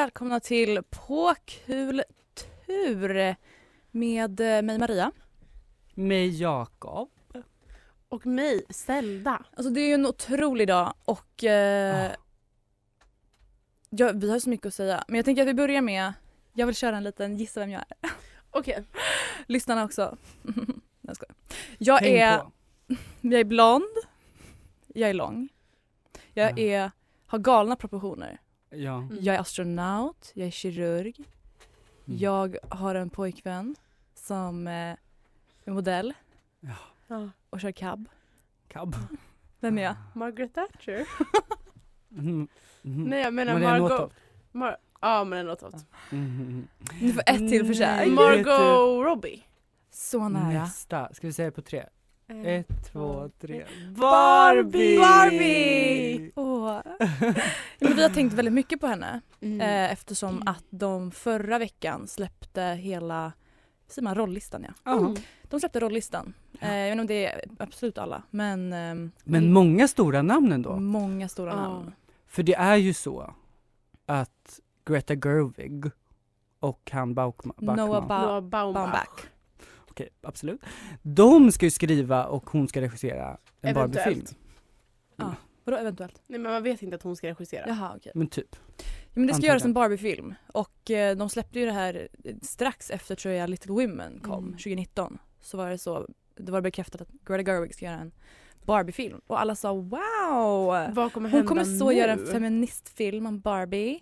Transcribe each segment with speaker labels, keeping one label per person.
Speaker 1: Välkomna till På kul tur med eh, mig Maria.
Speaker 2: Med Jakob.
Speaker 3: Och mig, Zelda.
Speaker 1: Alltså det är ju en otrolig dag och eh,
Speaker 2: Ah.
Speaker 1: ja, vi har så mycket att säga. Men jag tänker att vi börjar med, jag vill köra en liten gissa vem jag är.
Speaker 3: Okej.
Speaker 1: Lyssnarna också. Jag skojar. Jag
Speaker 2: Häng
Speaker 1: är,
Speaker 2: på.
Speaker 1: jag är blond, jag är lång, jag
Speaker 2: Ja.
Speaker 1: är, har galna proportioner.
Speaker 2: Ja.
Speaker 3: Mm.
Speaker 1: Jag är astronaut, jag är kirurg,
Speaker 2: Mm.
Speaker 1: jag har en pojkvän som eh, är modell
Speaker 3: Ja.
Speaker 1: och kör cab.
Speaker 2: Cab.
Speaker 1: Vem är jag?
Speaker 3: Margaret Thatcher.
Speaker 2: Mm. Mm.
Speaker 3: Nej jag menar
Speaker 2: Maria
Speaker 3: Margot. Mar- ja Maria Nåtoft.
Speaker 2: Mm.
Speaker 1: Ni får ett till försök.
Speaker 2: Nej.
Speaker 3: Margot Robbie.
Speaker 1: Så nära.
Speaker 2: Nästa. Ska vi säga på tre?
Speaker 3: Eh,
Speaker 2: Ett, två, tre.
Speaker 3: Barbie!
Speaker 1: Barbie! Åh. Ja, men vi har tänkt väldigt mycket på henne
Speaker 3: Mm.
Speaker 1: eh, eftersom att de förra veckan släppte hela Säger man rollistan ja?
Speaker 3: Mm.
Speaker 1: De släppte rollistan. Eh, jag vet inte om det är absolut alla men, ehm,
Speaker 2: Men många stora namn ändå.
Speaker 1: många stora
Speaker 3: Ja.
Speaker 1: namn.
Speaker 2: För det är ju så att Greta Gerwig och han Baukman, Backman,
Speaker 1: Noah Ba-
Speaker 3: Noah Baumbach.
Speaker 1: Baumbach.
Speaker 2: Okej absolut. De ska ju skriva och hon ska regissera en
Speaker 3: Eventuellt.
Speaker 2: Barbie-film.
Speaker 1: Ja. Vadå eventuellt?
Speaker 3: Nej men man vet inte att hon ska regissera.
Speaker 1: Jaha okej.
Speaker 2: Men typ.
Speaker 1: Ja, men det ska
Speaker 2: Antagligen.
Speaker 1: göras en Barbie-film och eh, de släppte ju det här eh, strax efter tror jag Little Women kom
Speaker 3: Mm.
Speaker 1: 2019. Så var det så, det var bekräftat att Greta Gerwig ska göra en Barbie-film och alla sa wow!
Speaker 3: Vad kommer
Speaker 1: Hon kommer så
Speaker 3: nu?
Speaker 1: göra en feministfilm om Barbie.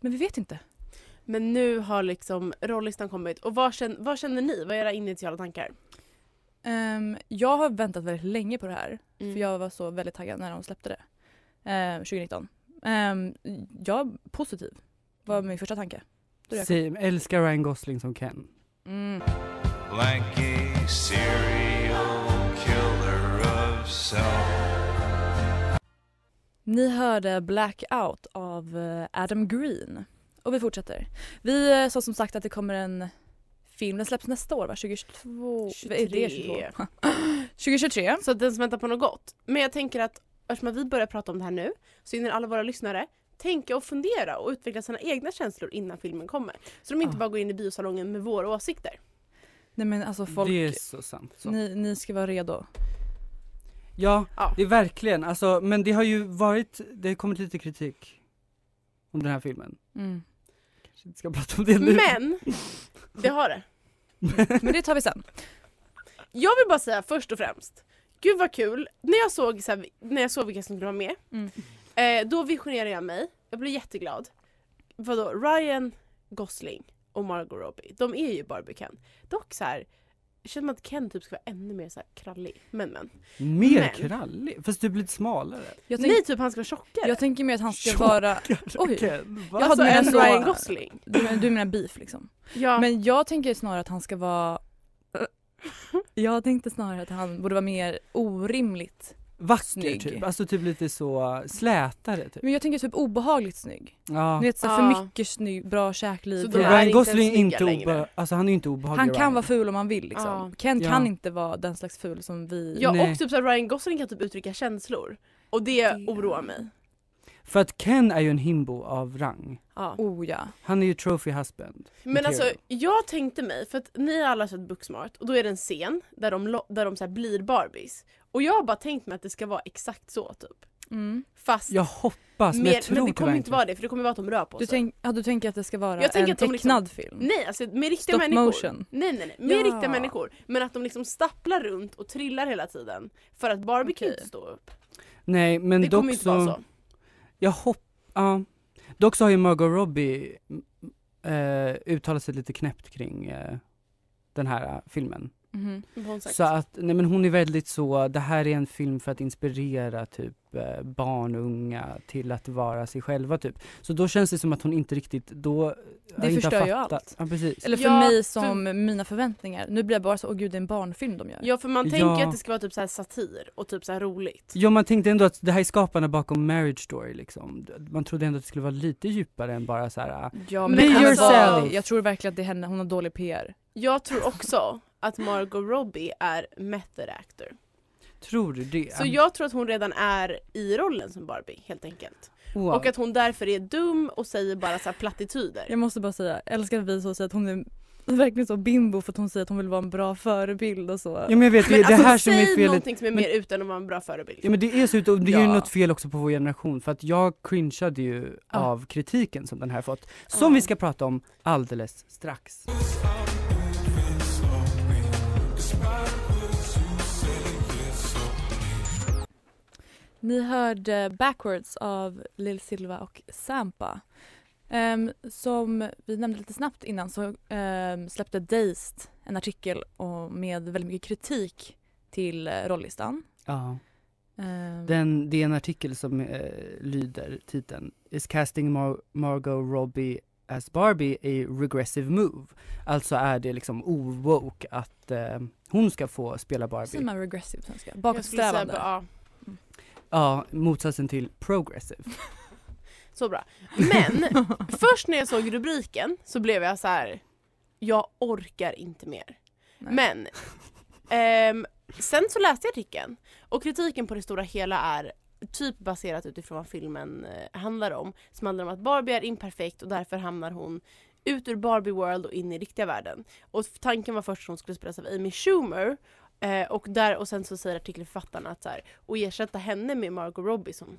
Speaker 1: Men vi vet inte.
Speaker 3: Men nu har liksom rollistan kommit. Och vad känner, vad känner ni? Vad är era initiala tankar?
Speaker 1: Ehm, jag har väntat väldigt länge på det här
Speaker 3: Mm.
Speaker 1: för jag var så väldigt taggad när de släppte det. Ehm, 2019. Um, jag är positiv. var min första tanke.
Speaker 2: Säg, älskar Ryan Gosling som Ken.
Speaker 1: Mm.
Speaker 4: Lanky serial killer of self.
Speaker 1: Ni hörde Blackout av eh, Adam Green. Och vi fortsätter. Vi eh, sa som sagt att det kommer en film, den släpps nästa år va? 2022? Vad är det 22? 2023.
Speaker 3: Så den som väntar på något gott. Men jag tänker att eftersom vi börjar prata om det här nu så hinner alla våra lyssnare tänka och fundera och utveckla sina egna känslor innan filmen kommer. Så de inte
Speaker 2: Ah.
Speaker 3: bara går in i biosalongen med våra åsikter.
Speaker 1: Nej men alltså folk,
Speaker 2: Det är så sant. Så.
Speaker 1: ni, ni ska vara redo.
Speaker 2: Ja,
Speaker 3: Ja.
Speaker 2: det är verkligen, alltså, men det har ju varit, det har kommit lite kritik om den här filmen.
Speaker 1: Mm.
Speaker 2: Kanske inte ska prata om det nu.
Speaker 3: Men det har det.
Speaker 1: Men det tar vi sen.
Speaker 3: Jag vill bara säga först och främst, gud vad kul, när jag såg, så här, när jag såg vilka som skulle vara med,
Speaker 1: Mm.
Speaker 3: eh, då visionerade jag mig, jag blev jätteglad. Vadå, Ryan Gosling och Margot Robbie, de är ju Barbie Ken. Dock så här, känns som att Ken typ ska vara ännu mer så här krallig. Men men.
Speaker 2: Mer
Speaker 3: Men-
Speaker 2: krallig, fast du blir lite smalare.
Speaker 1: Jag, tänk,
Speaker 3: Nej typ han ska vara tjockare.
Speaker 1: jag tänker mer att han ska vara... Oj.
Speaker 2: Ken, va?
Speaker 1: Jag
Speaker 3: alltså
Speaker 1: hade
Speaker 3: en Ryan Gosling.
Speaker 1: Du, men- du menar beef liksom.
Speaker 3: Ja.
Speaker 1: Men jag tänker snarare att han ska vara... Jag tänkte snarare att han borde vara mer orimligt
Speaker 2: vacker
Speaker 1: Snygg.
Speaker 2: typ, alltså typ lite så slätare typ.
Speaker 1: Men jag tänker typ obehagligt snygg.
Speaker 2: Ja.
Speaker 1: Ni vet så här,
Speaker 3: Ja.
Speaker 1: för mycket snygg, bra käkliv.
Speaker 3: Så är
Speaker 2: Ryan
Speaker 3: inte
Speaker 2: Gosling inte obe- alltså han är inte obehaglig
Speaker 1: han kan
Speaker 2: Ryan.
Speaker 1: vara ful om han vill liksom.
Speaker 3: Ja.
Speaker 1: Ken
Speaker 2: Ja.
Speaker 1: kan inte vara den slags ful som vi...
Speaker 3: Ja
Speaker 2: Nej.
Speaker 3: och typ så här, Ryan Gosling kan typ uttrycka känslor. Och det,
Speaker 1: Det-
Speaker 3: oroar mig.
Speaker 2: För att Ken är ju en himbo av rang.
Speaker 3: Ja.
Speaker 1: Oh ja.
Speaker 2: Han är ju trophy husband.
Speaker 3: Men alltså jag tänkte mig, för att ni har alla sett Booksmart och då är det en scen där de, där de så här blir Barbies. Och jag har bara tänkt mig att det ska vara exakt så typ.
Speaker 1: Mm.
Speaker 3: Fast
Speaker 2: Jag hoppas, men
Speaker 3: mer,
Speaker 2: jag tror
Speaker 3: men det kommer inte vara det för det kommer vara att de rör på
Speaker 1: Du,
Speaker 3: sig.
Speaker 1: tänk, ja, du tänker att det ska vara en
Speaker 3: att liksom-
Speaker 1: tecknad film?
Speaker 3: Nej alltså med riktiga
Speaker 1: Stop
Speaker 3: människor.
Speaker 1: motion.
Speaker 3: Nej nej nej, med
Speaker 1: Ja.
Speaker 3: riktiga människor. Men att de liksom stapplar runt och trillar hela tiden. För att Barbie kan ju
Speaker 1: Okej.
Speaker 3: inte stå upp.
Speaker 2: Nej men
Speaker 3: Det
Speaker 2: dock
Speaker 3: kommer inte vara
Speaker 2: så,
Speaker 3: så.
Speaker 2: jag hoppas, ja. Dock så har ju Margot Robbie eh, uttalat sig lite knäppt kring eh, den här eh, filmen.
Speaker 3: Sagt?
Speaker 2: Så att, nej men hon är väldigt så, det här är en film för att inspirera typ eh, barn och unga till att vara sig själva typ. Så då känns det som att hon inte riktigt, då har
Speaker 1: Det
Speaker 2: inte
Speaker 1: förstör ju
Speaker 2: fattat.
Speaker 1: allt.
Speaker 2: Ja precis.
Speaker 1: Eller för
Speaker 3: Ja,
Speaker 1: mig
Speaker 3: för-
Speaker 1: som mina förväntningar. Nu blir jag bara så, åh gud det är en barnfilm de gör.
Speaker 3: Ja för man
Speaker 2: Ja.
Speaker 3: tänker att det ska vara typ så här satir och typ så här roligt.
Speaker 2: Ja man tänkte ändå att det här är skaparna bakom Marriage Story liksom. Man trodde ändå att det skulle vara lite djupare än bara så här.
Speaker 1: Ja,
Speaker 3: Be
Speaker 1: det kan
Speaker 2: yourself.
Speaker 1: vara- Jag tror verkligen att det är henne, hon har dålig PR.
Speaker 3: Jag tror också att Margot Robbie är method actor.
Speaker 2: tror du det?
Speaker 3: Så jag tror att hon redan är i rollen som Barbie helt enkelt.
Speaker 2: wow.
Speaker 3: Och att hon därför är dum och säger bara så här plattityder.
Speaker 1: Jag måste bara säga, jag älskar att vi så säger att hon är verkligen så bimbo för att hon säger att hon vill vara en bra förebild och så.
Speaker 2: Ja men jag vet, det
Speaker 3: Men
Speaker 2: är det
Speaker 3: alltså
Speaker 2: här som är
Speaker 3: säg
Speaker 2: felet.
Speaker 3: någonting som är
Speaker 2: Men-
Speaker 3: mer utan att vara en bra förebild.
Speaker 2: Ja men det är så, det är ju
Speaker 1: Ja.
Speaker 2: något fel också på vår generation för att jag cringeade ju
Speaker 1: Ja.
Speaker 2: av kritiken som den här fått. Som
Speaker 3: Ja.
Speaker 2: vi ska prata om alldeles strax.
Speaker 1: Ni hörde Backwards av Lil Silva och Sampa. Ehm, som vi nämnde lite snabbt innan så ehm, släppte Dazed en artikel och med väldigt mycket kritik till eh, rollistan.
Speaker 2: Ja.
Speaker 1: Ehm,
Speaker 2: Den, det är en artikel som eh, lyder titeln Is casting Mar- Margot Robbie as Barbie a regressive move? Alltså är det liksom owoke att eh, hon ska få spela
Speaker 1: Säger
Speaker 2: Barbie.
Speaker 1: man regressive på svenska? Bakåtsträvande.
Speaker 3: ja,
Speaker 2: Ja, motsatsen till progressive.
Speaker 3: så bra. Men först när jag såg rubriken så blev jag så här. jag orkar inte mer.
Speaker 1: Nej.
Speaker 3: Men ehm, sen så läste jag artikeln och kritiken på det stora hela är typ baserat utifrån vad filmen eh, handlar om. Som handlar om att Barbie är imperfekt och därför hamnar hon ut ur Barbie World och in i riktiga världen. Och tanken var först att hon skulle spelas av Amy Schumer eh, och, där, och sen så säger artikelförfattarna att så här, och ersätta henne med Margot Robbie som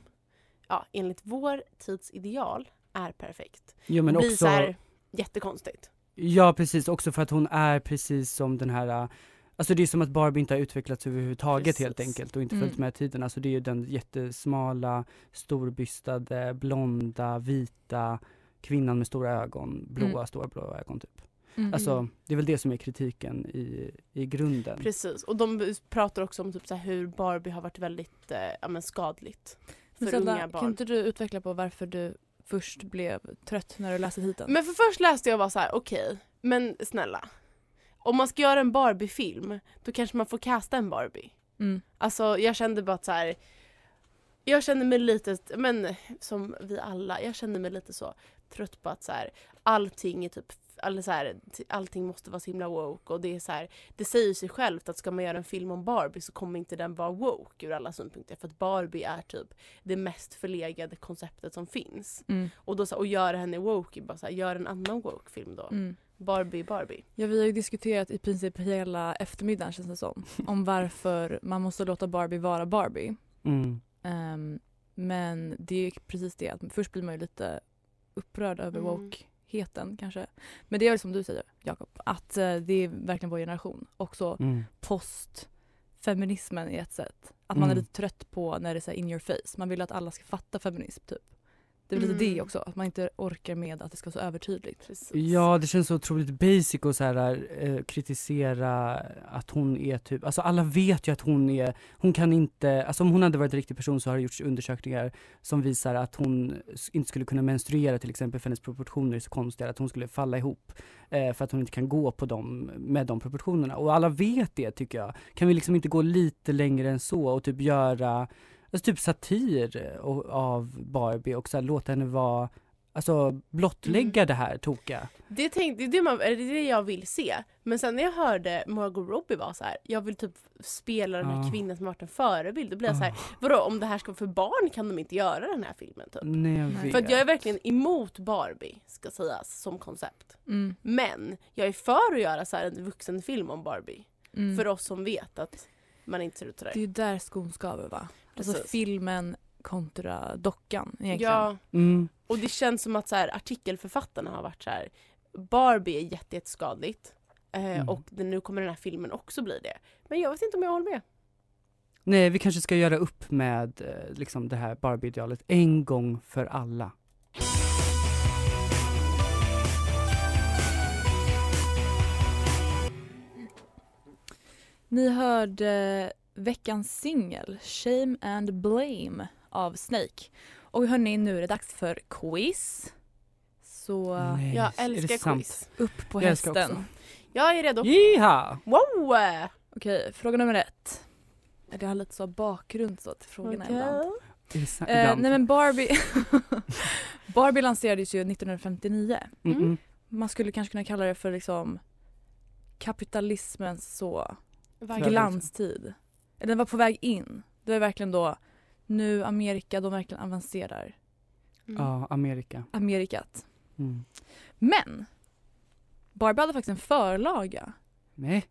Speaker 3: ja, enligt vår tids ideal är perfekt.
Speaker 2: Jo men
Speaker 3: blir
Speaker 2: också,
Speaker 3: så här jättekonstigt.
Speaker 2: ja precis, också för att hon är precis som den här äh, Alltså det är som att Barbie inte har utvecklats överhuvudtaget
Speaker 3: Precis.
Speaker 2: helt enkelt och inte
Speaker 1: Mm.
Speaker 2: följt med tiden. Alltså det är ju den jättesmala, storbystade, blonda, vita kvinnan med stora ögon, blåa,
Speaker 1: Mm.
Speaker 2: stora blåa ögon typ.
Speaker 1: Mm.
Speaker 2: Alltså det är väl det som är kritiken i, i grunden.
Speaker 3: Precis, och de pratar också om typ så här hur Barbie har varit väldigt eh, ja, men skadligt för
Speaker 1: Zelda,
Speaker 3: unga
Speaker 1: Kan
Speaker 3: barn.
Speaker 1: inte du utveckla på varför du först blev trött när du läste titeln?
Speaker 3: Men för först läste jag bara så här: okej, men snälla. Om man ska göra en Barbie-film, då kanske man får casta en Barbie.
Speaker 1: Mm.
Speaker 3: Alltså jag kände bara att så här. Jag kände mig lite, men som vi alla, jag kände mig lite så trött på att så här, allting är typ så här, allting måste vara så himla woke och det är så här, det säger sig självt att ska man göra en film om Barbie så kommer inte den vara woke ur alla synpunkter för att Barbie är typ det mest förlegade konceptet som finns.
Speaker 1: Mm.
Speaker 3: Och då så, och göra henne woke, bara så här, gör en annan woke film då.
Speaker 1: Mm.
Speaker 3: Barbie Barbie.
Speaker 1: Ja, vi har ju diskuterat i princip hela eftermiddagen känns det som. Om varför man måste låta Barbie vara Barbie.
Speaker 2: Mm.
Speaker 1: Ehm, men det är ju precis det att först blir man ju lite upprörd över
Speaker 3: Mm.
Speaker 1: Woke-heten kanske. Men det är väl som du säger Jakob, att eh, det är verkligen vår generation. Också
Speaker 2: Mm.
Speaker 1: postfeminismen i ett sätt. Att man är
Speaker 2: Mm.
Speaker 1: lite trött på när det är in your face. Man vill att alla ska fatta feminism typ. Det är lite
Speaker 3: Mm.
Speaker 1: det också, att man inte orkar med att det ska vara så övertydligt.
Speaker 3: Precis.
Speaker 2: Ja, det känns så otroligt basic och så här, eh, kritisera att hon är typ, alltså alla vet ju att hon är, hon kan inte, alltså om hon hade varit en riktig person så har det gjorts undersökningar som visar att hon inte skulle kunna menstruera till exempel för hennes proportioner är så konstiga, att hon skulle falla ihop eh, för att hon inte kan gå på dem med de proportionerna. Och alla vet det tycker jag. Kan vi liksom inte gå lite längre än så och typ göra, alltså typ satir eh, och, av Barbie och så här, låta henne vara Alltså blottlägga det här tokiga.
Speaker 3: Det, tänkte, det, är det, man, det är det jag vill se. Men sen när jag hörde Margot Robbie vara så här, jag vill typ spela den här
Speaker 2: Ja.
Speaker 3: kvinnan som har varit en förebild. Då blir jag så här,
Speaker 2: Ah,
Speaker 3: vadå om det här ska vara för barn kan de inte göra den här filmen typ?
Speaker 2: nej, jag vet.
Speaker 3: För att jag är verkligen emot Barbie, ska sägas, som koncept.
Speaker 1: Mm.
Speaker 3: Men jag är för att göra så här en vuxenfilm om Barbie.
Speaker 1: Mm.
Speaker 3: För oss som vet att man inte ser ut sådär.
Speaker 1: Det är ju där skon skaver va? Alltså
Speaker 3: Precis.
Speaker 1: filmen kontra dockan egentligen.
Speaker 3: Ja,
Speaker 2: Mm.
Speaker 3: och det känns som att så här, artikelförfattarna har varit så här. Barbie är jätte, jätteskadligt. Eh,
Speaker 2: Mm.
Speaker 3: Och nu kommer den här filmen också bli det. Men jag vet inte om jag håller med.
Speaker 2: Nej, vi kanske ska göra upp med eh, liksom det här Barbie-idealet en gång för alla.
Speaker 1: Ni hörde veckans singel Shame and Blame av Snake. Och hörni, nu är det dags för quiz. Så
Speaker 2: Nej,
Speaker 3: Jag älskar
Speaker 2: sant?
Speaker 3: quiz.
Speaker 1: upp på
Speaker 2: Jag
Speaker 1: hästen.
Speaker 3: Jag är redo.
Speaker 2: Jiha!
Speaker 3: Wow!
Speaker 1: Okej, fråga nummer ett. Jag har lite så bakgrund så till frågorna
Speaker 3: Okej.
Speaker 1: ibland.
Speaker 2: Sant?
Speaker 1: Eh, nej men Barbie Barbie lanserades ju 1959.
Speaker 2: Mm, mm.
Speaker 1: Man skulle kanske kunna kalla det för liksom kapitalismens så glanstid. Den var på väg in. Det var verkligen då nu Amerika, de verkligen avancerar.
Speaker 3: Mm.
Speaker 2: Ja, Amerika.
Speaker 1: Amerikat.
Speaker 2: Mm.
Speaker 1: Men Barbie hade faktiskt en förlaga
Speaker 2: Nej.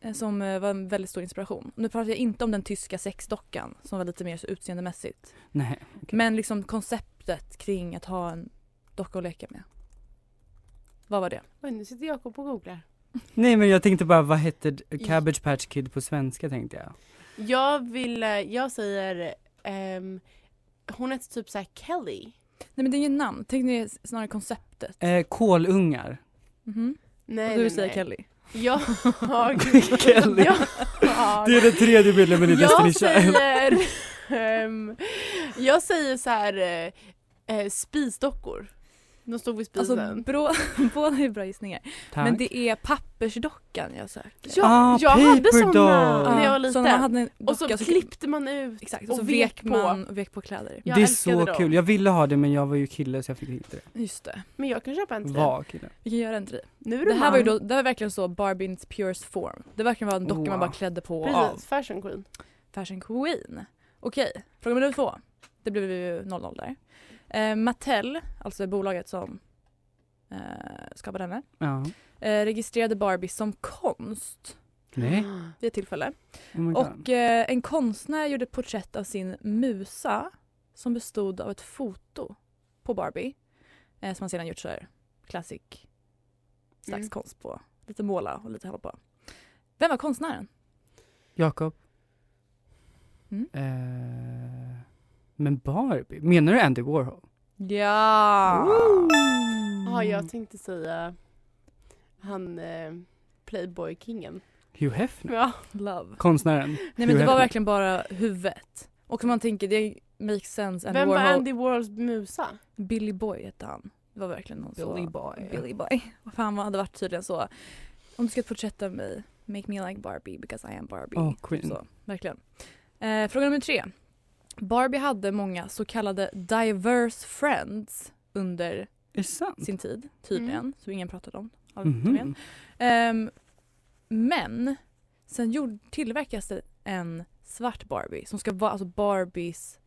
Speaker 1: eh, som eh, var en väldigt stor inspiration. Nu pratar jag inte om den tyska sexdockan som var lite mer så utseendemässigt.
Speaker 2: Nej. okej.
Speaker 1: Men liksom konceptet kring att ha en docka att leka med. Vad var det?
Speaker 3: Oj, nu sitter Jakob och googlar.
Speaker 2: Nej men jag tänkte bara, vad hette Cabbage Patch Kid på svenska tänkte jag.
Speaker 3: Jag vill, eh, jag säger, ehm, hon heter typ såhär Kelly.
Speaker 1: Nej men det är ju namn. Tänk ni snarare konceptet.
Speaker 2: Eh, kolungar.
Speaker 1: Mhm.
Speaker 3: Nej,
Speaker 1: Och du
Speaker 3: nej,
Speaker 1: säger
Speaker 3: nej.
Speaker 1: Kelly.
Speaker 3: Jag,
Speaker 2: Kelly.
Speaker 3: jag,
Speaker 2: Det är den tredje medlemmen i Destiny
Speaker 3: jag
Speaker 2: Child.
Speaker 3: säger, ehm, jag säger så här eh, eh, spisdockor. De stod vid
Speaker 1: Alltså
Speaker 3: spisen.
Speaker 1: bro, båda är bra gissningar.
Speaker 2: Tack.
Speaker 1: Men det är pappersdockan jag söker.
Speaker 3: ja,
Speaker 2: Ah,
Speaker 3: jag hade såna när jag var
Speaker 1: man
Speaker 3: liten.
Speaker 1: hade en
Speaker 3: Och så klippte man ut.
Speaker 1: Exakt,
Speaker 3: och
Speaker 1: och så
Speaker 3: vek
Speaker 1: vek
Speaker 3: på.
Speaker 1: man och vek på kläder.
Speaker 3: Jag
Speaker 2: det är så
Speaker 3: dem.
Speaker 2: kul. Jag ville ha det men jag var ju kille så jag fick inte det.
Speaker 1: Just det.
Speaker 3: Men jag kan köpa en till.
Speaker 2: Var kille.
Speaker 1: Vi kan göra en till.
Speaker 3: Nu är
Speaker 1: Det
Speaker 3: du
Speaker 1: här var ju
Speaker 3: man.
Speaker 1: då, det var verkligen så Barbies purest form. Det verkligen var en docka man
Speaker 2: Wow.
Speaker 1: bara klädde på och av.
Speaker 3: Precis, fashion queen.
Speaker 1: Fashion Queen. Okej, fråga nummer två. Det blev ju 0-0 där. Eh, Mattel, alltså bolaget som eh, skapade henne,
Speaker 2: Ja.
Speaker 1: eh, registrerade Barbie som konst
Speaker 2: Nej.
Speaker 1: vid ett tillfälle.
Speaker 2: Oh.
Speaker 1: Och eh, en konstnär gjorde ett porträtt av sin musa som bestod av ett foto på Barbie. Eh, som han sedan gjort så här classic slags
Speaker 3: Mm.
Speaker 1: konst på. Lite måla och lite hålla på. Vem var konstnären?
Speaker 2: Jakob.
Speaker 1: Mm.
Speaker 2: Men Barbie? Menar du Andy Warhol?
Speaker 1: Ja!
Speaker 3: Ja, jag tänkte säga han eh, Playboy-kingen.
Speaker 2: Hugh Hefner?
Speaker 3: Ja.
Speaker 1: Love.
Speaker 2: Konstnären?
Speaker 1: Nej men
Speaker 2: Hugh
Speaker 1: det var
Speaker 2: Hefner.
Speaker 1: verkligen bara huvudet. Och man tänker, det makes sense. Andy
Speaker 3: Vem var
Speaker 1: Warhol,
Speaker 3: Andy Warhols musa?
Speaker 1: Billy Boy hette han. Det var verkligen någon så.
Speaker 2: Billy Boy.
Speaker 1: Billy Boy. Och han hade varit tydligen så. Om du ska porträtta mig, make me like Barbie because I am Barbie.
Speaker 2: Oh, queen.
Speaker 1: Så, verkligen. Eh, fråga nummer tre. Barbie hade många så kallade diverse friends under sin tid, tydligen,
Speaker 3: Mm.
Speaker 1: som ingen pratade om. Tydligen.
Speaker 2: Mhm.
Speaker 1: Ehm, men sen gjord, tillverkas det en svart Barbie som ska vara alltså Barbies,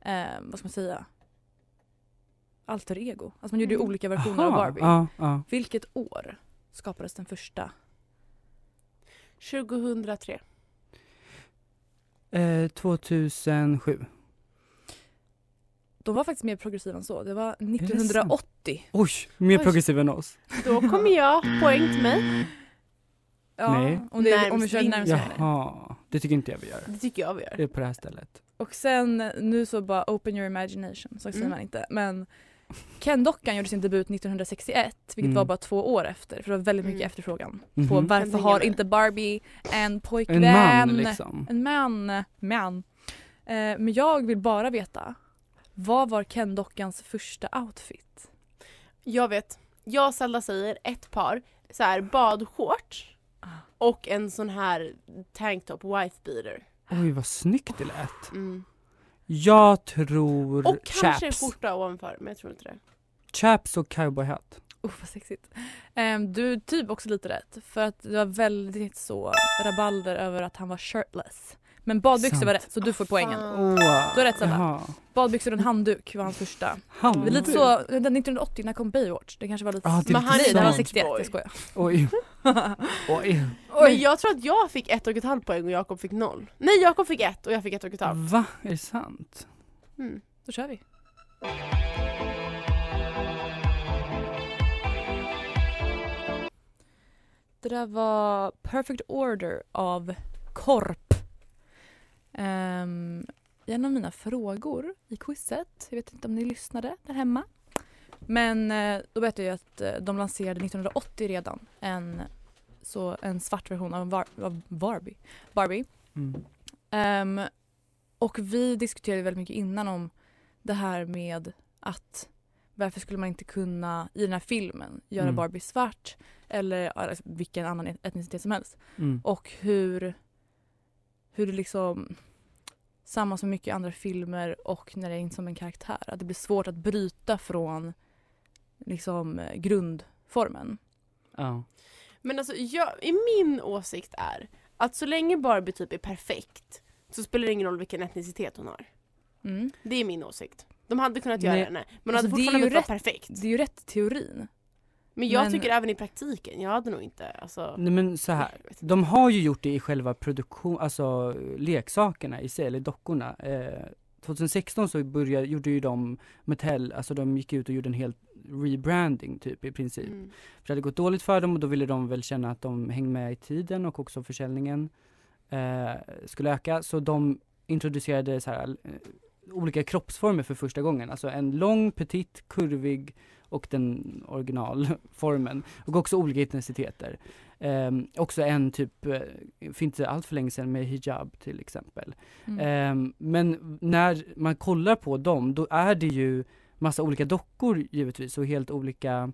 Speaker 1: ehm, vad ska man säga, alter ego. Alltså man gjorde
Speaker 3: Mm.
Speaker 1: olika versioner av
Speaker 2: Aha,
Speaker 1: Barbie.
Speaker 2: Ja, ja.
Speaker 1: Vilket år skapades den första?
Speaker 3: 2003.
Speaker 2: Eh, 2007.
Speaker 1: De var faktiskt mer progressiva än så. Det var
Speaker 2: sant?
Speaker 1: 1980.
Speaker 2: Oj, mer
Speaker 3: Oj.
Speaker 2: progressiv än oss.
Speaker 3: Då kommer jag, poäng till mig.
Speaker 1: Ja,
Speaker 2: Nej.
Speaker 1: Om, det, om vi
Speaker 3: Närmst
Speaker 1: kör
Speaker 3: vinner.
Speaker 2: Jaha. Det tycker inte jag vi gör.
Speaker 3: Det tycker jag vi gör.
Speaker 2: Det är på det här stället.
Speaker 1: Och sen, nu så bara open your imagination, så säger
Speaker 3: Mm.
Speaker 1: man inte. Men Ken-dockan gjorde sin debut 1961, vilket
Speaker 2: Mm.
Speaker 1: var bara två år efter. För det var väldigt mycket
Speaker 3: Mm.
Speaker 1: efterfrågan
Speaker 2: Mhm.
Speaker 1: på
Speaker 3: Kan
Speaker 1: varför har inte Barbie en pojkvän?
Speaker 2: En man liksom.
Speaker 1: En man. man. Eh, men jag vill bara veta, vad var Ken-dockans första outfit?
Speaker 3: Jag vet. Jag och Zelda säger ett par så här badshorts
Speaker 1: Ah.
Speaker 3: och en sån här tanktop wife beater.
Speaker 2: Oj vad snyggt det lät.
Speaker 3: Mm.
Speaker 2: Jag tror
Speaker 3: Och kanske en skjorta ovanför men jag tror inte det.
Speaker 2: Chaps och cowboyhatt.
Speaker 1: Oh, vad sexigt. Ehm, du typ också lite rätt. För att det var väldigt så rabalder över att han var shirtless. Men badbyxor
Speaker 2: Sant.
Speaker 1: var rätt så du får poängen.
Speaker 2: Åh,
Speaker 1: Du har rätt,
Speaker 2: jaha.
Speaker 1: Badbyxor och en handduk var hans första.
Speaker 2: Han.
Speaker 1: Det är lite så, den 1980 när kom Baywatch? Det kanske var lite...
Speaker 2: Ja, det är
Speaker 3: Men han är
Speaker 1: Nej det var
Speaker 2: sant.
Speaker 1: 61,
Speaker 3: Boy.
Speaker 1: jag skojar.
Speaker 2: Oj. Oj.
Speaker 3: Men jag tror att jag fick ett och ett halvt poäng och Jakob fick noll. Nej Jakob fick ett och jag fick ett och ett halvt.
Speaker 2: Va? Är det sant?
Speaker 3: Mm.
Speaker 1: Då kör vi. Det där var Perfect Order av Korp. Um, en av mina frågor i quizet, jag vet inte om ni lyssnade där hemma. Men eh, då berättade jag att eh, de lanserade 1980 redan en, så en svart version av, var, av Barbie. Barbie.
Speaker 2: Mm.
Speaker 1: Ehm, och vi diskuterade väldigt mycket innan om det här med att varför skulle man inte kunna i den här filmen göra
Speaker 2: Mm.
Speaker 1: Barbie svart eller ja, vilken annan etnicitet som helst.
Speaker 2: Mm.
Speaker 1: Och hur, hur det liksom samma som mycket andra filmer och när det är in som en karaktär. Att det blir svårt att bryta från liksom grundformen.
Speaker 2: Ja.
Speaker 3: Men alltså jag, i min åsikt är att så länge Barbie typ är perfekt så spelar det ingen roll vilken etnicitet hon har.
Speaker 1: Mm.
Speaker 3: Det är min åsikt. De hade kunnat göra
Speaker 2: Nej.
Speaker 3: henne men
Speaker 1: Alltså,
Speaker 3: hade
Speaker 1: det är
Speaker 3: fortfarande inte varit
Speaker 1: rätt.
Speaker 3: perfekt.
Speaker 1: Det är ju rätt teorin.
Speaker 3: Men jag
Speaker 1: men-
Speaker 3: tycker även i praktiken, jag hade nog inte alltså...
Speaker 2: Nej men så här. De har ju gjort det i själva produktion, alltså leksakerna i sig, eller dockorna. Eh, 2016 så började, gjorde ju de Mattel, alltså de gick ut och gjorde en helt rebranding typ i princip.
Speaker 3: Mm.
Speaker 2: För det hade gått dåligt för dem och då ville de väl känna att de hängde med i tiden och också försäljningen eh, skulle öka. Så de introducerade så här, eh, olika kroppsformer för första gången. Alltså en lång, petit, kurvig och den originalformen. Och också olika etniciteter. Ehm, också en typ, eh, för inte allt för länge sedan med hijab till exempel.
Speaker 1: Mm.
Speaker 2: Ehm, men när man kollar på dem, då är det ju massa olika dockor givetvis och helt olika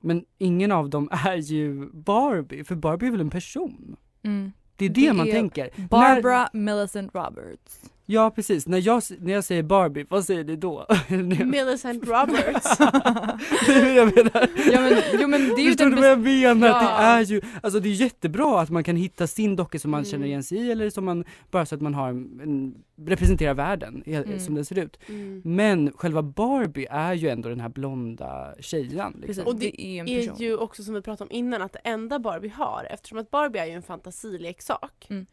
Speaker 2: men ingen av dem är ju Barbie, för Barbie är väl en person?
Speaker 1: Mm.
Speaker 2: Det är det,
Speaker 1: Det
Speaker 2: man
Speaker 1: är
Speaker 2: tänker.
Speaker 1: Barbara Millicent Roberts.
Speaker 2: Ja precis, när jag, när jag säger Barbie, vad säger ni då?
Speaker 3: Millicent Roberts.
Speaker 2: det är det jag menar.
Speaker 1: Ja, men- jo, men det är ju
Speaker 2: Förstår du vad jag menar?
Speaker 1: Ja.
Speaker 2: Det är ju, alltså det är jättebra att man kan hitta sin docka som man
Speaker 3: Mm.
Speaker 2: känner igen sig i eller som man, bara så att man har en, en representerar världen
Speaker 1: Mm.
Speaker 2: som den ser ut.
Speaker 3: Mm.
Speaker 2: Men själva Barbie är ju ändå den här blonda tjejen liksom.
Speaker 3: Och det
Speaker 1: det är
Speaker 3: ju också som vi pratade om innan att det enda Barbie har, eftersom att Barbie är ju en fantasileksak.
Speaker 1: Mm.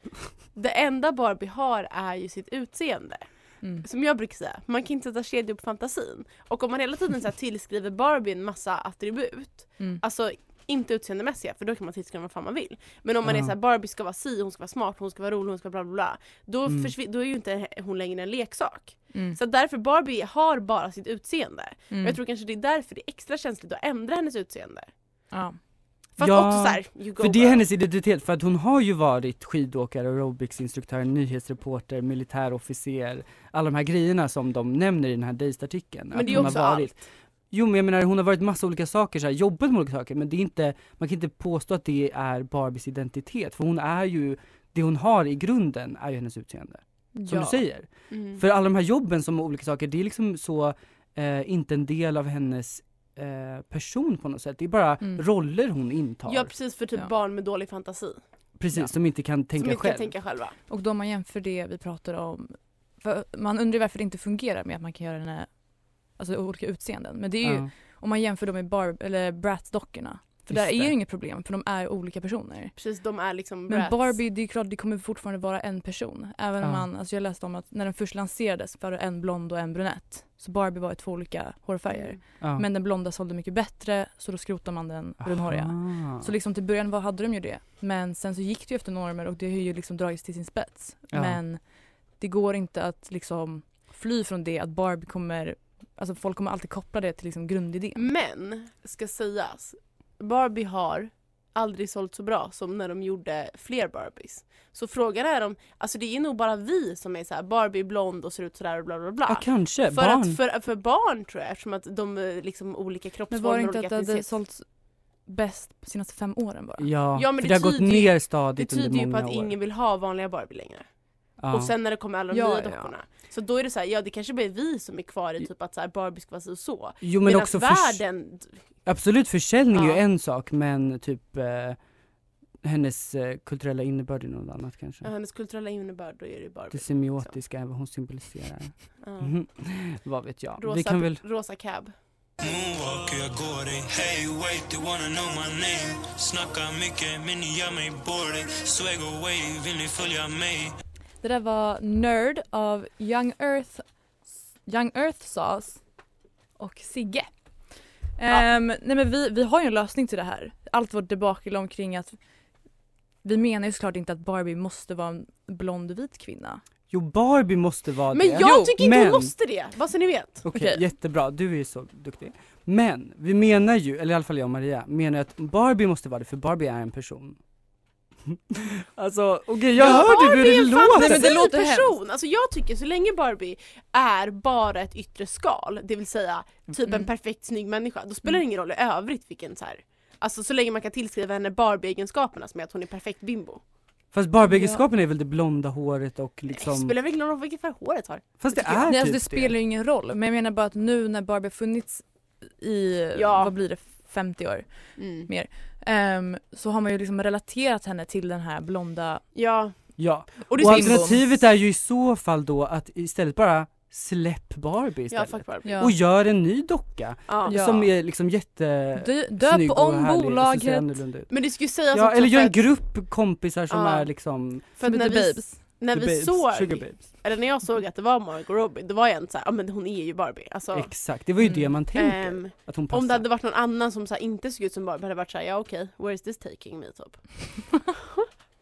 Speaker 3: Det enda Barbie har är ju sitt utseende.
Speaker 1: Mm.
Speaker 3: Som jag brukar säga, man kan inte sätta kedjor på fantasin. Och om man hela tiden så här tillskriver Barbie en massa attribut,
Speaker 1: Mm.
Speaker 3: alltså inte utseendemässiga för då kan man tillskriva vad fan man vill. Men om man är
Speaker 2: Ja.
Speaker 3: så här, Barbie ska vara si, hon ska vara smart, hon ska vara rolig, hon ska bla bla bla. Då,
Speaker 2: Mm.
Speaker 3: då är ju inte hon längre en leksak.
Speaker 1: Mm.
Speaker 3: Så därför Barbie har bara sitt utseende.
Speaker 1: Mm.
Speaker 3: Och jag tror kanske det är därför det är extra känsligt att ändra hennes utseende.
Speaker 1: ja.
Speaker 3: För att
Speaker 2: Ja,
Speaker 3: också såhär, you go
Speaker 2: För det är hennes identitet, för att hon har ju varit skidåkare, aerobicsinstruktör, nyhetsreporter, militärofficer, alla de här grejerna som de nämner i den här Dazed-artikeln.
Speaker 3: Men
Speaker 2: att
Speaker 3: det är också
Speaker 2: har varit.
Speaker 3: allt.
Speaker 2: Jo men jag menar hon har varit massa olika saker, så här, jobbat med olika saker men det är inte, man kan inte påstå att det är Barbies identitet för hon är ju, det hon har i grunden är ju hennes utseende. Som
Speaker 1: ja.
Speaker 2: du säger.
Speaker 3: Mm.
Speaker 2: För alla de här jobben som olika saker, det är liksom så eh, inte en del av hennes eh, person på något sätt. Det är bara
Speaker 1: Mm.
Speaker 2: roller hon intar.
Speaker 3: Ja precis för typ
Speaker 1: Ja.
Speaker 3: barn med dålig fantasi.
Speaker 2: Precis,
Speaker 1: Ja.
Speaker 2: som inte kan tänka
Speaker 3: som inte
Speaker 2: själv.
Speaker 3: kan tänka själva.
Speaker 1: Och då man jämför det vi pratar om, för man undrar varför det inte fungerar med att man kan göra den här, alltså olika utseenden. Men det är ju,
Speaker 2: Ja.
Speaker 1: om man jämför dem med Barb, eller Bratz-dockorna, För där
Speaker 2: Just
Speaker 1: är
Speaker 2: det.
Speaker 1: ju inget problem för de är olika personer.
Speaker 3: Precis, de är liksom
Speaker 1: Men
Speaker 3: brats.
Speaker 1: Barbie, det är klart det kommer fortfarande vara en person. Även om
Speaker 2: Ja.
Speaker 1: man, alltså jag läste om att när den först lanserades var det en blond och en brunett. Så Barbie var i två olika hårfärger.
Speaker 3: Mm.
Speaker 2: Ja.
Speaker 1: Men den blonda sålde mycket bättre så då skrotade man den brunhåriga.
Speaker 2: Aha.
Speaker 1: Så liksom till början var, hade de ju det. Men sen så gick det ju efter normer och det har ju liksom dragits till sin spets.
Speaker 2: Ja.
Speaker 1: Men det går inte att liksom fly från det att Barbie kommer, alltså folk kommer alltid koppla det till liksom grundidén.
Speaker 3: Men, ska sägas, Barbie har aldrig sålt så bra som när de gjorde fler Barbies. Så frågan är om, alltså det är nog bara vi som är så här Barbie är blond och ser ut sådär och bla bla bla.
Speaker 2: Ja kanske,
Speaker 3: för,
Speaker 2: barn.
Speaker 3: Att, för, för barn tror jag eftersom att de är liksom olika
Speaker 1: Men
Speaker 3: kroppsformer
Speaker 1: var det
Speaker 3: och
Speaker 1: inte
Speaker 3: olika
Speaker 1: att det hade sålts bäst de senaste fem åren bara?
Speaker 2: Ja,
Speaker 3: Ja, men
Speaker 2: för
Speaker 3: det
Speaker 2: det, har gått
Speaker 3: tyder ju-
Speaker 2: ner
Speaker 3: Det
Speaker 2: stadigt under
Speaker 3: tyder ju på
Speaker 2: många
Speaker 3: att
Speaker 2: år.
Speaker 3: ingen vill ha vanliga Barbie längre.
Speaker 2: Ja.
Speaker 3: Och sen när det kommer alla de
Speaker 1: Ja,
Speaker 3: nya
Speaker 1: ja, ja.
Speaker 3: dockorna. Så då är det så här, ja det kanske blir vi som är kvar i typ att så här, Barbie ska vara så och så.
Speaker 2: Jo men
Speaker 3: Medan
Speaker 2: också
Speaker 3: världen,
Speaker 2: Absolut försäljning är ju en sak men typ eh, hennes eh, kulturella innebörd är något annat kanske.
Speaker 3: ja, hennes kulturella innebörd, då är det Barbie.
Speaker 2: Det semiotiska är vad hon symboliserar.
Speaker 3: Ja.
Speaker 2: Mhm. Vad vet jag.
Speaker 3: Rosa,
Speaker 2: Vi kan väl...
Speaker 3: rosa cab.
Speaker 5: Moonwalker, jag går dig Hey wait, du wanna know my name Snackar mycket men ni gör mig bored Swag away, vill ni följa mig?
Speaker 1: Det där var Nerd av Young Earth, Young Earth Sauce och Sigge. Ehm, nej men vi, vi har ju en lösning till det här. Allt vårt debacle omkring att vi menar ju såklart inte att Barbie måste vara en blond vit kvinna.
Speaker 2: Jo Barbie måste vara
Speaker 3: Men
Speaker 2: det.
Speaker 3: jag
Speaker 2: Jo,
Speaker 3: tycker inte
Speaker 2: men...
Speaker 3: hon måste det, vad så ni vet.
Speaker 2: Okej,
Speaker 1: Okej.
Speaker 2: jättebra. Du är ju så duktig. Men vi menar ju, eller i alla fall jag och Maria, menar att Barbie måste vara det för Barbie är en person. alltså okej jag hörde hur det
Speaker 3: en
Speaker 2: låter.
Speaker 1: Nej, men det låter
Speaker 3: person! Alltså jag tycker så länge Barbie är bara ett yttre skal, det vill säga typ en
Speaker 1: Mm.
Speaker 3: perfekt snygg människa, då spelar det ingen roll i övrigt vilken så här. Alltså så länge man kan tillskriva henne Barbie-egenskaperna som är att hon är perfekt bimbo.
Speaker 2: Fast Barbie-egenskapen är väl det blonda håret och
Speaker 3: Det
Speaker 2: liksom...
Speaker 3: spelar väl ingen roll vilket färg håret har.
Speaker 2: Fast det
Speaker 3: tycker jag.
Speaker 2: är
Speaker 1: Nej,
Speaker 2: typ
Speaker 1: alltså det spelar ju ingen roll men jag menar bara att nu när Barbie har funnits i,
Speaker 3: Ja.
Speaker 1: vad blir det, 50 år
Speaker 3: Mm.
Speaker 1: Ehm, så har man ju liksom relaterat henne till den här blonda
Speaker 3: Ja,
Speaker 2: Ja,
Speaker 3: och
Speaker 2: och alternativet är ju i så fall då att istället bara släpp Barbie
Speaker 3: Ja,
Speaker 2: istället.
Speaker 3: fuck Barbie.
Speaker 1: Ja.
Speaker 2: Och gör en ny docka
Speaker 3: Ja.
Speaker 1: Ja.
Speaker 2: som är liksom jätte
Speaker 1: Dö, döp
Speaker 2: och
Speaker 1: om
Speaker 2: härlig och så ser
Speaker 1: bolaget.
Speaker 3: Men det skulle sägas
Speaker 2: Ja, eller gör en grupp kompisar som
Speaker 3: Ja.
Speaker 2: är liksom
Speaker 3: För att när vi,
Speaker 1: Babes.
Speaker 3: När
Speaker 2: the
Speaker 3: vi
Speaker 2: babes,
Speaker 3: såg,
Speaker 2: sugar babes.
Speaker 3: eller när jag såg att det var Margot Robbie, då var jag inte såhär, ja men hon är ju Barbie. Alltså,
Speaker 2: Exakt, det var ju det
Speaker 1: Mm.
Speaker 2: man tänkte,
Speaker 3: ehm,
Speaker 2: att hon passar.
Speaker 3: om det hade varit någon annan som så här, inte såg ut som Barbie hade det varit såhär, ja okej, where is this taking me typ.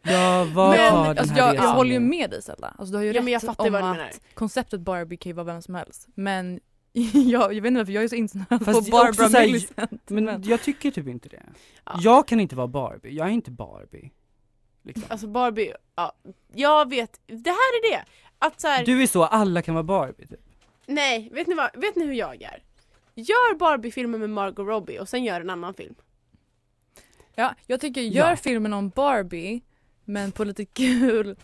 Speaker 2: Ja, vad
Speaker 3: Men-
Speaker 2: den
Speaker 1: Alltså
Speaker 2: här
Speaker 1: jag, jag
Speaker 2: resan
Speaker 1: håller ju med dig Stella, alltså du har ju
Speaker 3: Ja
Speaker 1: rätt
Speaker 3: men jag fattar
Speaker 1: om
Speaker 3: vad du
Speaker 1: att
Speaker 3: menar.
Speaker 1: konceptet Barbie kan ju vara vem som helst men jag, jag vet inte varför jag är så insnöad på
Speaker 2: det
Speaker 1: Barbara Millicent.
Speaker 2: Men jag tycker typ inte det.
Speaker 3: Ja.
Speaker 2: Jag kan inte vara Barbie, jag är inte Barbie. Liksom.
Speaker 3: Alltså Barbie, ja, jag vet, det här är det! Att så här,
Speaker 2: Du är så, alla kan vara Barbie typ.
Speaker 3: nej, vet ni, vad, vet ni hur jag är? Gör Barbie-filmer med Margot Robbie och sen gör en annan film.
Speaker 1: Ja, jag tycker gör
Speaker 2: Ja.
Speaker 1: filmen om Barbie men på lite kul,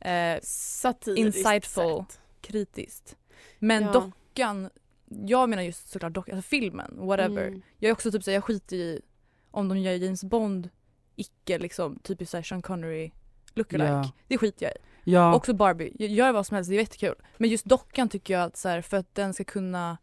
Speaker 1: eh,
Speaker 3: Satiriskt
Speaker 1: Insightful.
Speaker 3: sätt.
Speaker 1: kritiskt. Men
Speaker 3: Ja.
Speaker 1: dockan, jag menar just såklart dockan, alltså filmen, whatever.
Speaker 3: Mm.
Speaker 1: Jag är också typ såhär, jag skiter i om de gör James Bond icke liksom typiskt såhär Sean Connery lookalike.
Speaker 2: Ja.
Speaker 1: Det skiter jag i.
Speaker 2: Ja,
Speaker 1: Också Barbie, gör vad som helst, det är jättekul. Men just dockan tycker jag att så här, för att den ska kunna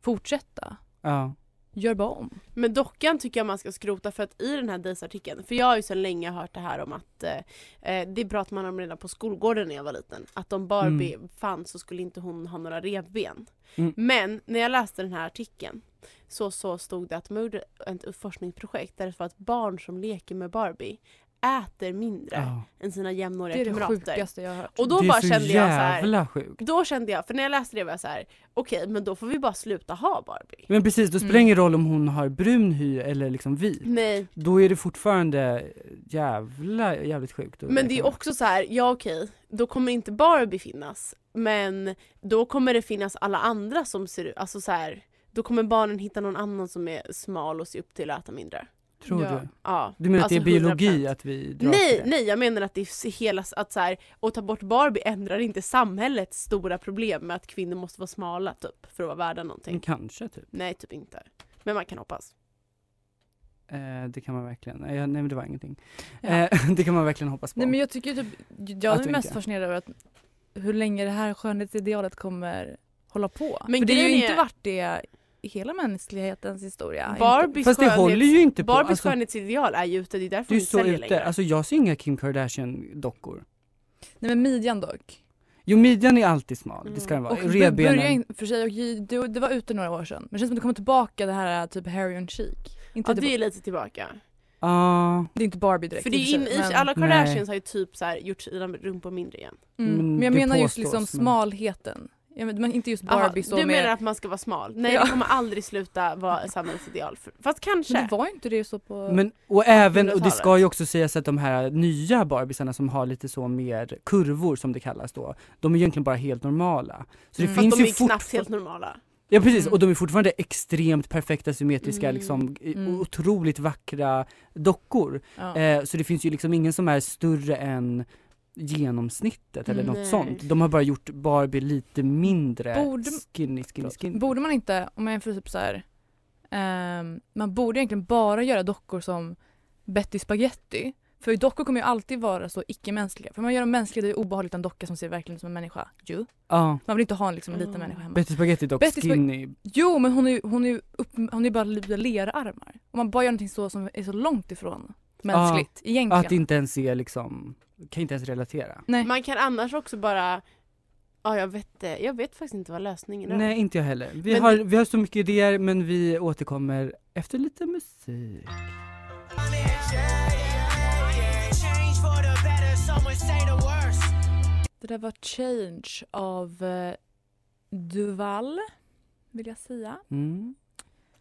Speaker 1: fortsätta,
Speaker 2: ja.
Speaker 1: gör bara om.
Speaker 3: Men dockan tycker jag man ska skrota för att i den här Days-artikeln, för jag har ju sedan länge hört det här om att eh, eh, det pratar man om redan på skolgården när jag var liten, att om Barbie fanns så skulle inte hon ha några revben.
Speaker 2: Mm.
Speaker 3: Men när jag läste den här artikeln så, så stod det att de gjorde ett forskningsprojekt där det var att barn som leker med Barbie äter mindre
Speaker 2: ja.
Speaker 3: än sina jämnåriga
Speaker 1: Det är det
Speaker 3: kamrater.
Speaker 1: sjukaste jag har hört.
Speaker 3: Och då
Speaker 2: det är
Speaker 3: bara
Speaker 2: så
Speaker 3: kände jag så här,
Speaker 2: jävla sjukt.
Speaker 3: då kände jag, för när jag läste det var jag så här: okej men då får vi bara sluta ha Barbie.
Speaker 2: Men precis, då spelar det
Speaker 1: Mm.
Speaker 2: ingen roll om hon har brun hy eller liksom vit.
Speaker 3: Nej,
Speaker 2: Då är det fortfarande jävla, jävligt sjukt.
Speaker 3: Men det är också så här, ja okej, då kommer inte Barbie finnas. Men då kommer det finnas alla andra som ser ut, alltså så här, då kommer barnen hitta någon annan som är smal och ser upp till att äta mindre.
Speaker 2: Tror
Speaker 1: Ja.
Speaker 2: du?
Speaker 3: Ja,
Speaker 2: Du menar
Speaker 3: alltså
Speaker 2: att det är biologi
Speaker 3: 100%.
Speaker 2: att vi till
Speaker 3: Nej,
Speaker 2: det?
Speaker 3: nej jag menar att det är hela, att så här, att ta bort Barbie ändrar inte samhällets stora problem med att kvinnor måste vara smala typ, för att vara värda någonting.
Speaker 2: Men kanske typ.
Speaker 3: Nej, typ inte. Men man kan hoppas.
Speaker 2: Eh, det kan man verkligen. Eh, nej men det var ingenting.
Speaker 1: Ja.
Speaker 2: Eh, det kan man verkligen hoppas på.
Speaker 1: Nej men jag tycker typ, jag är mest fascinerad över att hur länge det här skönhetsidealet kommer hålla på.
Speaker 3: Men
Speaker 1: För det har ju inte
Speaker 3: är-
Speaker 1: varit det hela mänsklighetens historia.
Speaker 3: Barbies
Speaker 2: Fast det håller ju inte på.
Speaker 3: Barbies
Speaker 2: Alltså,
Speaker 3: skönhetsideal är ju ute, det är därför
Speaker 2: det är så ute.
Speaker 3: längre.
Speaker 2: Alltså jag ser inga Kim Kardashian-dockor.
Speaker 1: Nej men midjan dock.
Speaker 2: Jo midjan är alltid smal,
Speaker 3: Mm.
Speaker 2: det ska den vara.
Speaker 1: Och börjar
Speaker 2: Revbenen.
Speaker 1: för sig, och det, det var ute några år sedan. Men det känns som att det kommer tillbaka det här typ Harry and Chic. Inte
Speaker 3: Ja
Speaker 1: det,
Speaker 3: det är lite tillbaka.
Speaker 2: Ja,
Speaker 1: det är inte Barbie direkt
Speaker 3: För det
Speaker 1: i
Speaker 3: är in,
Speaker 1: men-
Speaker 3: alla
Speaker 2: Nej.
Speaker 3: Kardashians har ju typ så här gjort sina rumpor mindre igen.
Speaker 1: Mm.
Speaker 2: Men
Speaker 1: Men jag menar just
Speaker 2: påstås,
Speaker 1: liksom
Speaker 2: men-
Speaker 1: smalheten. Ja, men men inte just
Speaker 3: Aha,
Speaker 1: Barbie så
Speaker 3: du
Speaker 1: med...
Speaker 3: menar att man ska vara smal? Nej
Speaker 1: Ja.
Speaker 3: det kommer aldrig sluta vara samhällsideal. För, fast kanske.
Speaker 1: Men det var inte det så på...
Speaker 2: men och även, och det
Speaker 3: 1800-talet.
Speaker 2: ska ju också sägas att de här nya Barbiesarna som har lite så mer kurvor som det kallas då, de är egentligen bara helt normala. Så det
Speaker 1: Mm.
Speaker 3: Fast
Speaker 2: finns
Speaker 3: de är
Speaker 2: ju
Speaker 3: knappt
Speaker 2: fort...
Speaker 3: helt normala.
Speaker 2: Ja precis,
Speaker 1: Mm.
Speaker 2: och de är fortfarande extremt perfekta, symmetriska,
Speaker 3: Mm.
Speaker 2: liksom
Speaker 1: Mm.
Speaker 2: otroligt vackra dockor.
Speaker 1: ja.
Speaker 2: Eh, så det finns ju liksom ingen som är större än genomsnittet eller något
Speaker 3: Nej.
Speaker 2: sånt. De har bara gjort Barbie lite mindre
Speaker 1: Borde-
Speaker 2: skinny, skinny, skinny.
Speaker 1: Borde man inte, om man jämför typ så här, ehm, man borde egentligen bara göra dockor som Betty Spaghetti. För dockor kommer ju alltid vara så icke-mänskliga. För man gör dem mänskliga, det är obehagligt en docka som ser verkligen ut som en människa. Jo.
Speaker 2: Ja,
Speaker 1: Man vill inte ha en liksom, liten
Speaker 3: Mm.
Speaker 1: människa hemma.
Speaker 2: Betty Spaghetti dock
Speaker 1: Betty
Speaker 2: skinny.
Speaker 1: Jo men hon är ju hon är ju upp, hon är ju bara lite lerarmar. Om man bara gör någonting så som är så långt ifrån mänskligt egentligen.
Speaker 2: Att inte ens är liksom, kan inte ens relatera.
Speaker 1: Nej.
Speaker 3: Man kan annars också bara Ja jag vet det. Jag vet faktiskt inte vad lösningen är.
Speaker 2: Nej inte jag heller. Vi,
Speaker 3: Men
Speaker 2: har, vi har så mycket idéer men vi återkommer efter lite musik.
Speaker 1: Det där var Change av eh, Duval, vill jag säga.
Speaker 2: Mm.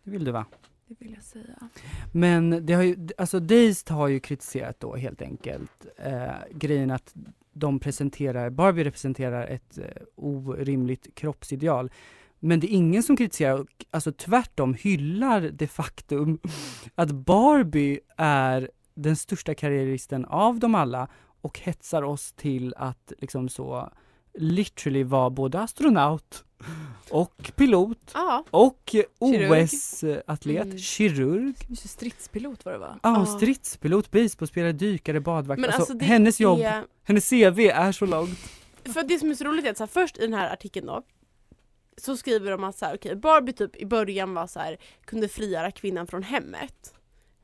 Speaker 2: Det vill du va?
Speaker 1: Det vill jag säga.
Speaker 2: Men det har ju, alltså Dazed har ju kritiserat då helt enkelt eh, grejen att de presenterar, Barbie representerar ett eh, orimligt kroppsideal. Men det är ingen som kritiserar, alltså tvärtom hyllar det faktum att Barbie är den största karriäristen av dem alla och hetsar oss till att liksom så literally vara både astronaut och pilot
Speaker 3: Ja.
Speaker 2: och
Speaker 1: Kirurg.
Speaker 2: OS-atlet,
Speaker 3: Mm.
Speaker 2: kirurg,
Speaker 1: stridspilot var det va?
Speaker 2: Ja,
Speaker 3: Ja.
Speaker 2: stridspilot, basebollspelare, dykare, badvakt.
Speaker 3: Men
Speaker 2: Alltså,
Speaker 3: alltså
Speaker 2: hennes jobb,
Speaker 3: är,
Speaker 2: hennes CV är så långt.
Speaker 3: För det som är så roligt är att så här, först i den här artikeln då så skriver de att så här, okej, Barbie typ i början var så här, kunde frigöra kvinnan från hemmet.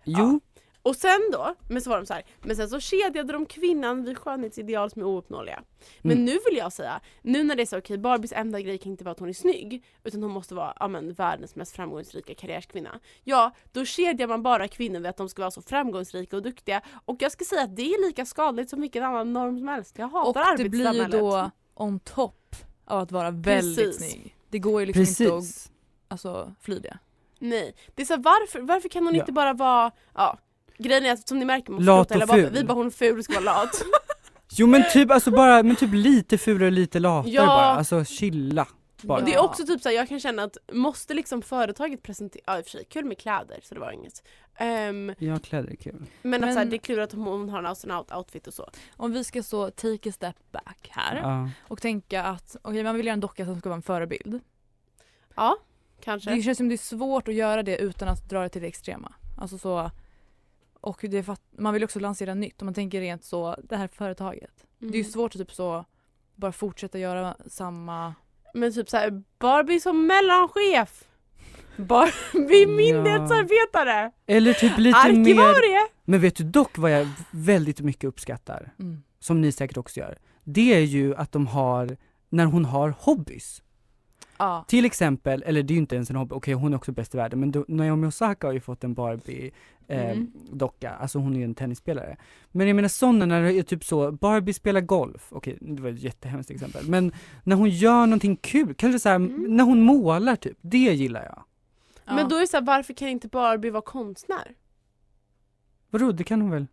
Speaker 2: Jo,
Speaker 3: Och sen då, men så var de så här, men sen så kedjade de kvinnan vid skönhetsideal som är ouppnåeliga. Men
Speaker 2: Mm.
Speaker 3: nu vill jag säga, nu när det är så okej, Barbies enda grej kan inte vara att hon är snygg, utan hon måste vara ja, men, världens mest framgångsrika karriärskvinna. Ja, då kedjar man bara kvinnor vid att de ska vara så framgångsrika och duktiga. Och jag ska säga att det är lika skadligt som vilken annan norm som helst. Jag hatar
Speaker 1: Och det blir ju
Speaker 3: arbetssamhället.
Speaker 1: då on top av att vara väldigt
Speaker 3: Precis.
Speaker 1: snygg. Det går ju liksom inte att
Speaker 2: precis.
Speaker 1: alltså, fly det.
Speaker 3: Nej, det är så här, varför, varför kan hon
Speaker 2: Ja.
Speaker 3: inte bara vara, ja Grejen är att som ni märker, man
Speaker 2: Lat och ful.
Speaker 3: vi bara hon är ful och ska vara lat.
Speaker 2: Jo men typ, alltså bara, men typ lite fulare och lite latare
Speaker 3: Ja.
Speaker 2: bara, alltså chilla. Bara.
Speaker 3: Och det är
Speaker 1: Ja.
Speaker 3: också typ såhär, jag kan känna att måste liksom företaget presentera, ja i och för sig kul med kläder så det var inget. Ehm,
Speaker 2: Ja, kläder är kul.
Speaker 3: men, att
Speaker 1: Men-
Speaker 3: såhär, det är klurigt om hon har en astronaut-outfit och så.
Speaker 1: Om vi ska så take a step back här
Speaker 2: Ja.
Speaker 1: och tänka att okej man vill göra en docka som ska vara en förebild.
Speaker 3: Ja, kanske.
Speaker 1: Det känns som det är svårt att göra det utan att dra det till det extrema. Alltså så, och det är för att man vill också lansera nytt om man tänker rent så, det här företaget. Det är ju
Speaker 3: Mm.
Speaker 1: svårt att typ så bara fortsätta göra samma
Speaker 3: Men typ såhär, Barbie som mellanchef. Barbie myndighetsarbetare.
Speaker 2: Eller typ lite mer,
Speaker 3: Arkivarie.
Speaker 2: men vet du dock vad jag väldigt mycket uppskattar,
Speaker 1: mm.
Speaker 2: som ni säkert också gör? Det är ju att de har, när hon har hobbys.
Speaker 1: Ja.
Speaker 2: Till exempel, eller det är ju inte ens en hobby, okej hon är också bäst i världen, men då, Naomi Osaka har ju fått en Barbie eh,
Speaker 3: Mm.
Speaker 2: docka, alltså hon är ju en tennisspelare. Men jag menar sådana när det är typ så, Barbie spelar golf, okej det var ett jättehemskt exempel, men när hon gör någonting kul, kanske så här,
Speaker 3: Mm.
Speaker 2: när hon målar typ, det gillar jag.
Speaker 1: Ja.
Speaker 3: Men då är det såhär, varför kan inte Barbie vara konstnär?
Speaker 2: Vadå, det kan hon väl?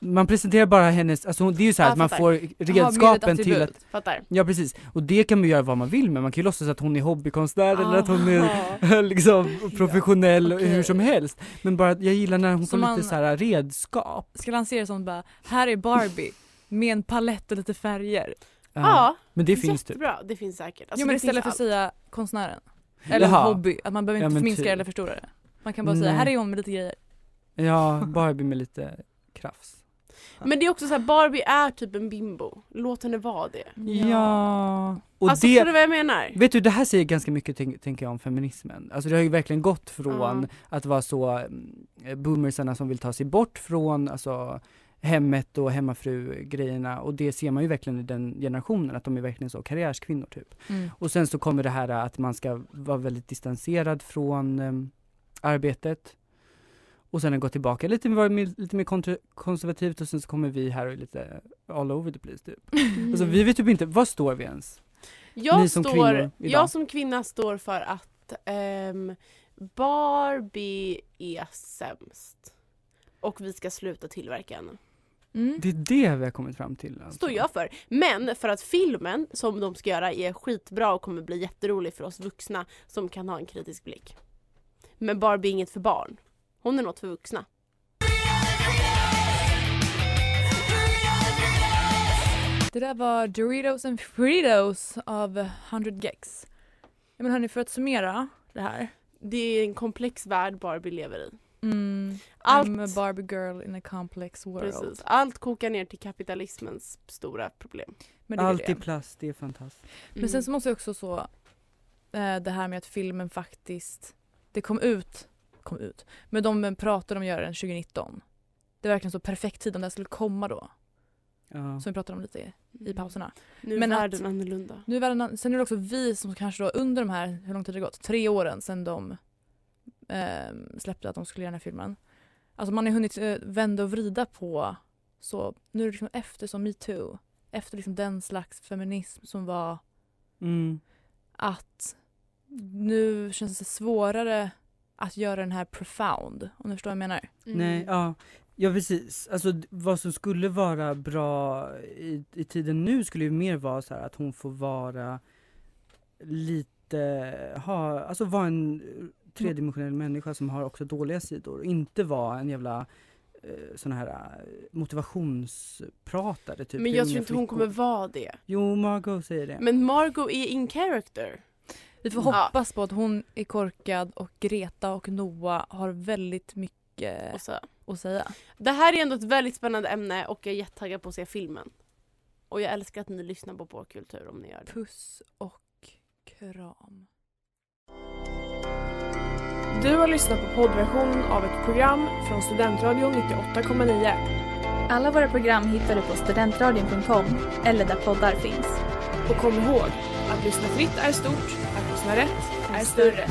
Speaker 2: Man presenterar bara hennes, alltså hon, det är ju så här
Speaker 3: Ja,
Speaker 2: att man får redskapen till att,
Speaker 3: Fattar?
Speaker 2: ja precis, och det kan man göra vad man vill med, man kan ju låtsas att hon är hobbykonstnär eller att hon är liksom professionell
Speaker 1: Okej.
Speaker 2: hur som helst. Men bara jag gillar när hon
Speaker 1: Så
Speaker 2: får
Speaker 1: man-
Speaker 2: lite så här redskap.
Speaker 1: Ska lansera som bara, här är Barbie med en palett och lite färger.
Speaker 3: Ja,
Speaker 2: Men det finns typ.
Speaker 3: jättebra. Det finns säkert. Alltså,
Speaker 1: jo men istället för att säga konstnären. Eller
Speaker 2: Jaha.
Speaker 1: hobby, att man behöver
Speaker 2: Ja,
Speaker 1: inte
Speaker 2: men
Speaker 1: förminska
Speaker 2: typ.
Speaker 1: eller förstora det. Man kan bara säga,
Speaker 2: Nej.
Speaker 1: här är hon med lite grejer.
Speaker 2: Ja, Barbie med lite krafs.
Speaker 3: Men det är också så här, Barbie är typ en bimbo. Låt henne vara det.
Speaker 2: Ja. Och
Speaker 3: alltså
Speaker 2: det,
Speaker 3: förstår du vad jag menar?
Speaker 2: vet du det här säger ganska mycket tänk, tänker jag om feminismen. Alltså det har ju verkligen gått från
Speaker 3: Ja.
Speaker 2: att vara så mm, boomersarna som vill ta sig bort från alltså hemmet och hemmafru-grejerna och det ser man ju verkligen i den generationen att de är verkligen så karriärskvinnor typ.
Speaker 1: Mm.
Speaker 2: Och sen så kommer det här att man ska vara väldigt distanserad från em, arbetet. Och sen gå tillbaka lite mer, lite mer kontra- konservativt och sen så kommer vi här och är lite all over the place typ.
Speaker 3: Mm.
Speaker 2: Alltså vi vet typ inte, vad står vi ens?
Speaker 3: Jag,
Speaker 2: Ni som
Speaker 3: står,
Speaker 2: kvinnor idag.
Speaker 3: jag som kvinna står för att ehm, Barbie är sämst. Och vi ska sluta tillverka henne.
Speaker 1: Mm.
Speaker 2: Det är det vi har kommit fram till. Alltså.
Speaker 3: står jag för. Men för att filmen som de ska göra är skitbra och kommer bli jätterolig för oss vuxna som kan ha en kritisk blick. Men Barbie är inget för barn. Hon är något för vuxna.
Speaker 1: Det där var Doritos and Fritos av 100 Gex. Ja, men hörni, för att summera det här.
Speaker 3: Det är en komplex värld Barbie lever i.
Speaker 1: Mm.
Speaker 3: Allt,
Speaker 1: I'm a Barbie girl in a complex world.
Speaker 3: precis, allt kokar ner till kapitalismens stora problem.
Speaker 1: Men det är
Speaker 2: Allt i
Speaker 1: det.
Speaker 2: plast, det är fantastiskt.
Speaker 1: Men sen så måste jag också så, eh, det här med att filmen faktiskt, det kom ut, kom ut, men de pratade om att göra den 2019. Det är verkligen så perfekt tid om det här skulle komma då,
Speaker 2: Ja.
Speaker 1: som vi pratade om lite i, i pauserna.
Speaker 3: Nu är
Speaker 1: Men att-
Speaker 3: världen annorlunda.
Speaker 1: Nu är världen, sen är det också vi som kanske då under de här, hur lång tid det gått? Tre åren sedan de eh, släppte att de skulle göra den här filmen. Alltså man har hunnit eh, vända och vrida på, så nu är det liksom efter som metoo, efter liksom den slags feminism som var
Speaker 2: Mm.
Speaker 1: att nu känns det svårare att göra den här profound, om du förstår vad jag menar.
Speaker 2: Nej, ja. Ja precis, alltså vad som skulle vara bra i, i tiden nu skulle ju mer vara så här att hon får vara lite, ha, alltså vara en tredimensionell människa som har också dåliga sidor och inte vara en jävla eh, sån här eh, motivationspratare typ
Speaker 3: Men jag tror inte hon
Speaker 2: flickor.
Speaker 3: kommer vara det.
Speaker 2: Jo, Margot säger det.
Speaker 3: Men Margot är in character.
Speaker 1: Vi får
Speaker 3: Ja.
Speaker 1: hoppas på att hon är korkad och Greta och Noah har väldigt mycket
Speaker 3: Och så.
Speaker 1: att säga.
Speaker 3: Det här är ändå ett väldigt spännande ämne och jag är jättetaggad på att se filmen. Och jag älskar att ni lyssnar på Popkultur om ni gör det.
Speaker 1: Puss och kram.
Speaker 6: Du har lyssnat på poddversion av ett program från Studentradion 98,9.
Speaker 7: Alla våra program hittar du på studentradion.com eller där poddar finns.
Speaker 6: Och kom ihåg, att lyssna fritt är stort, att lyssna rätt är större.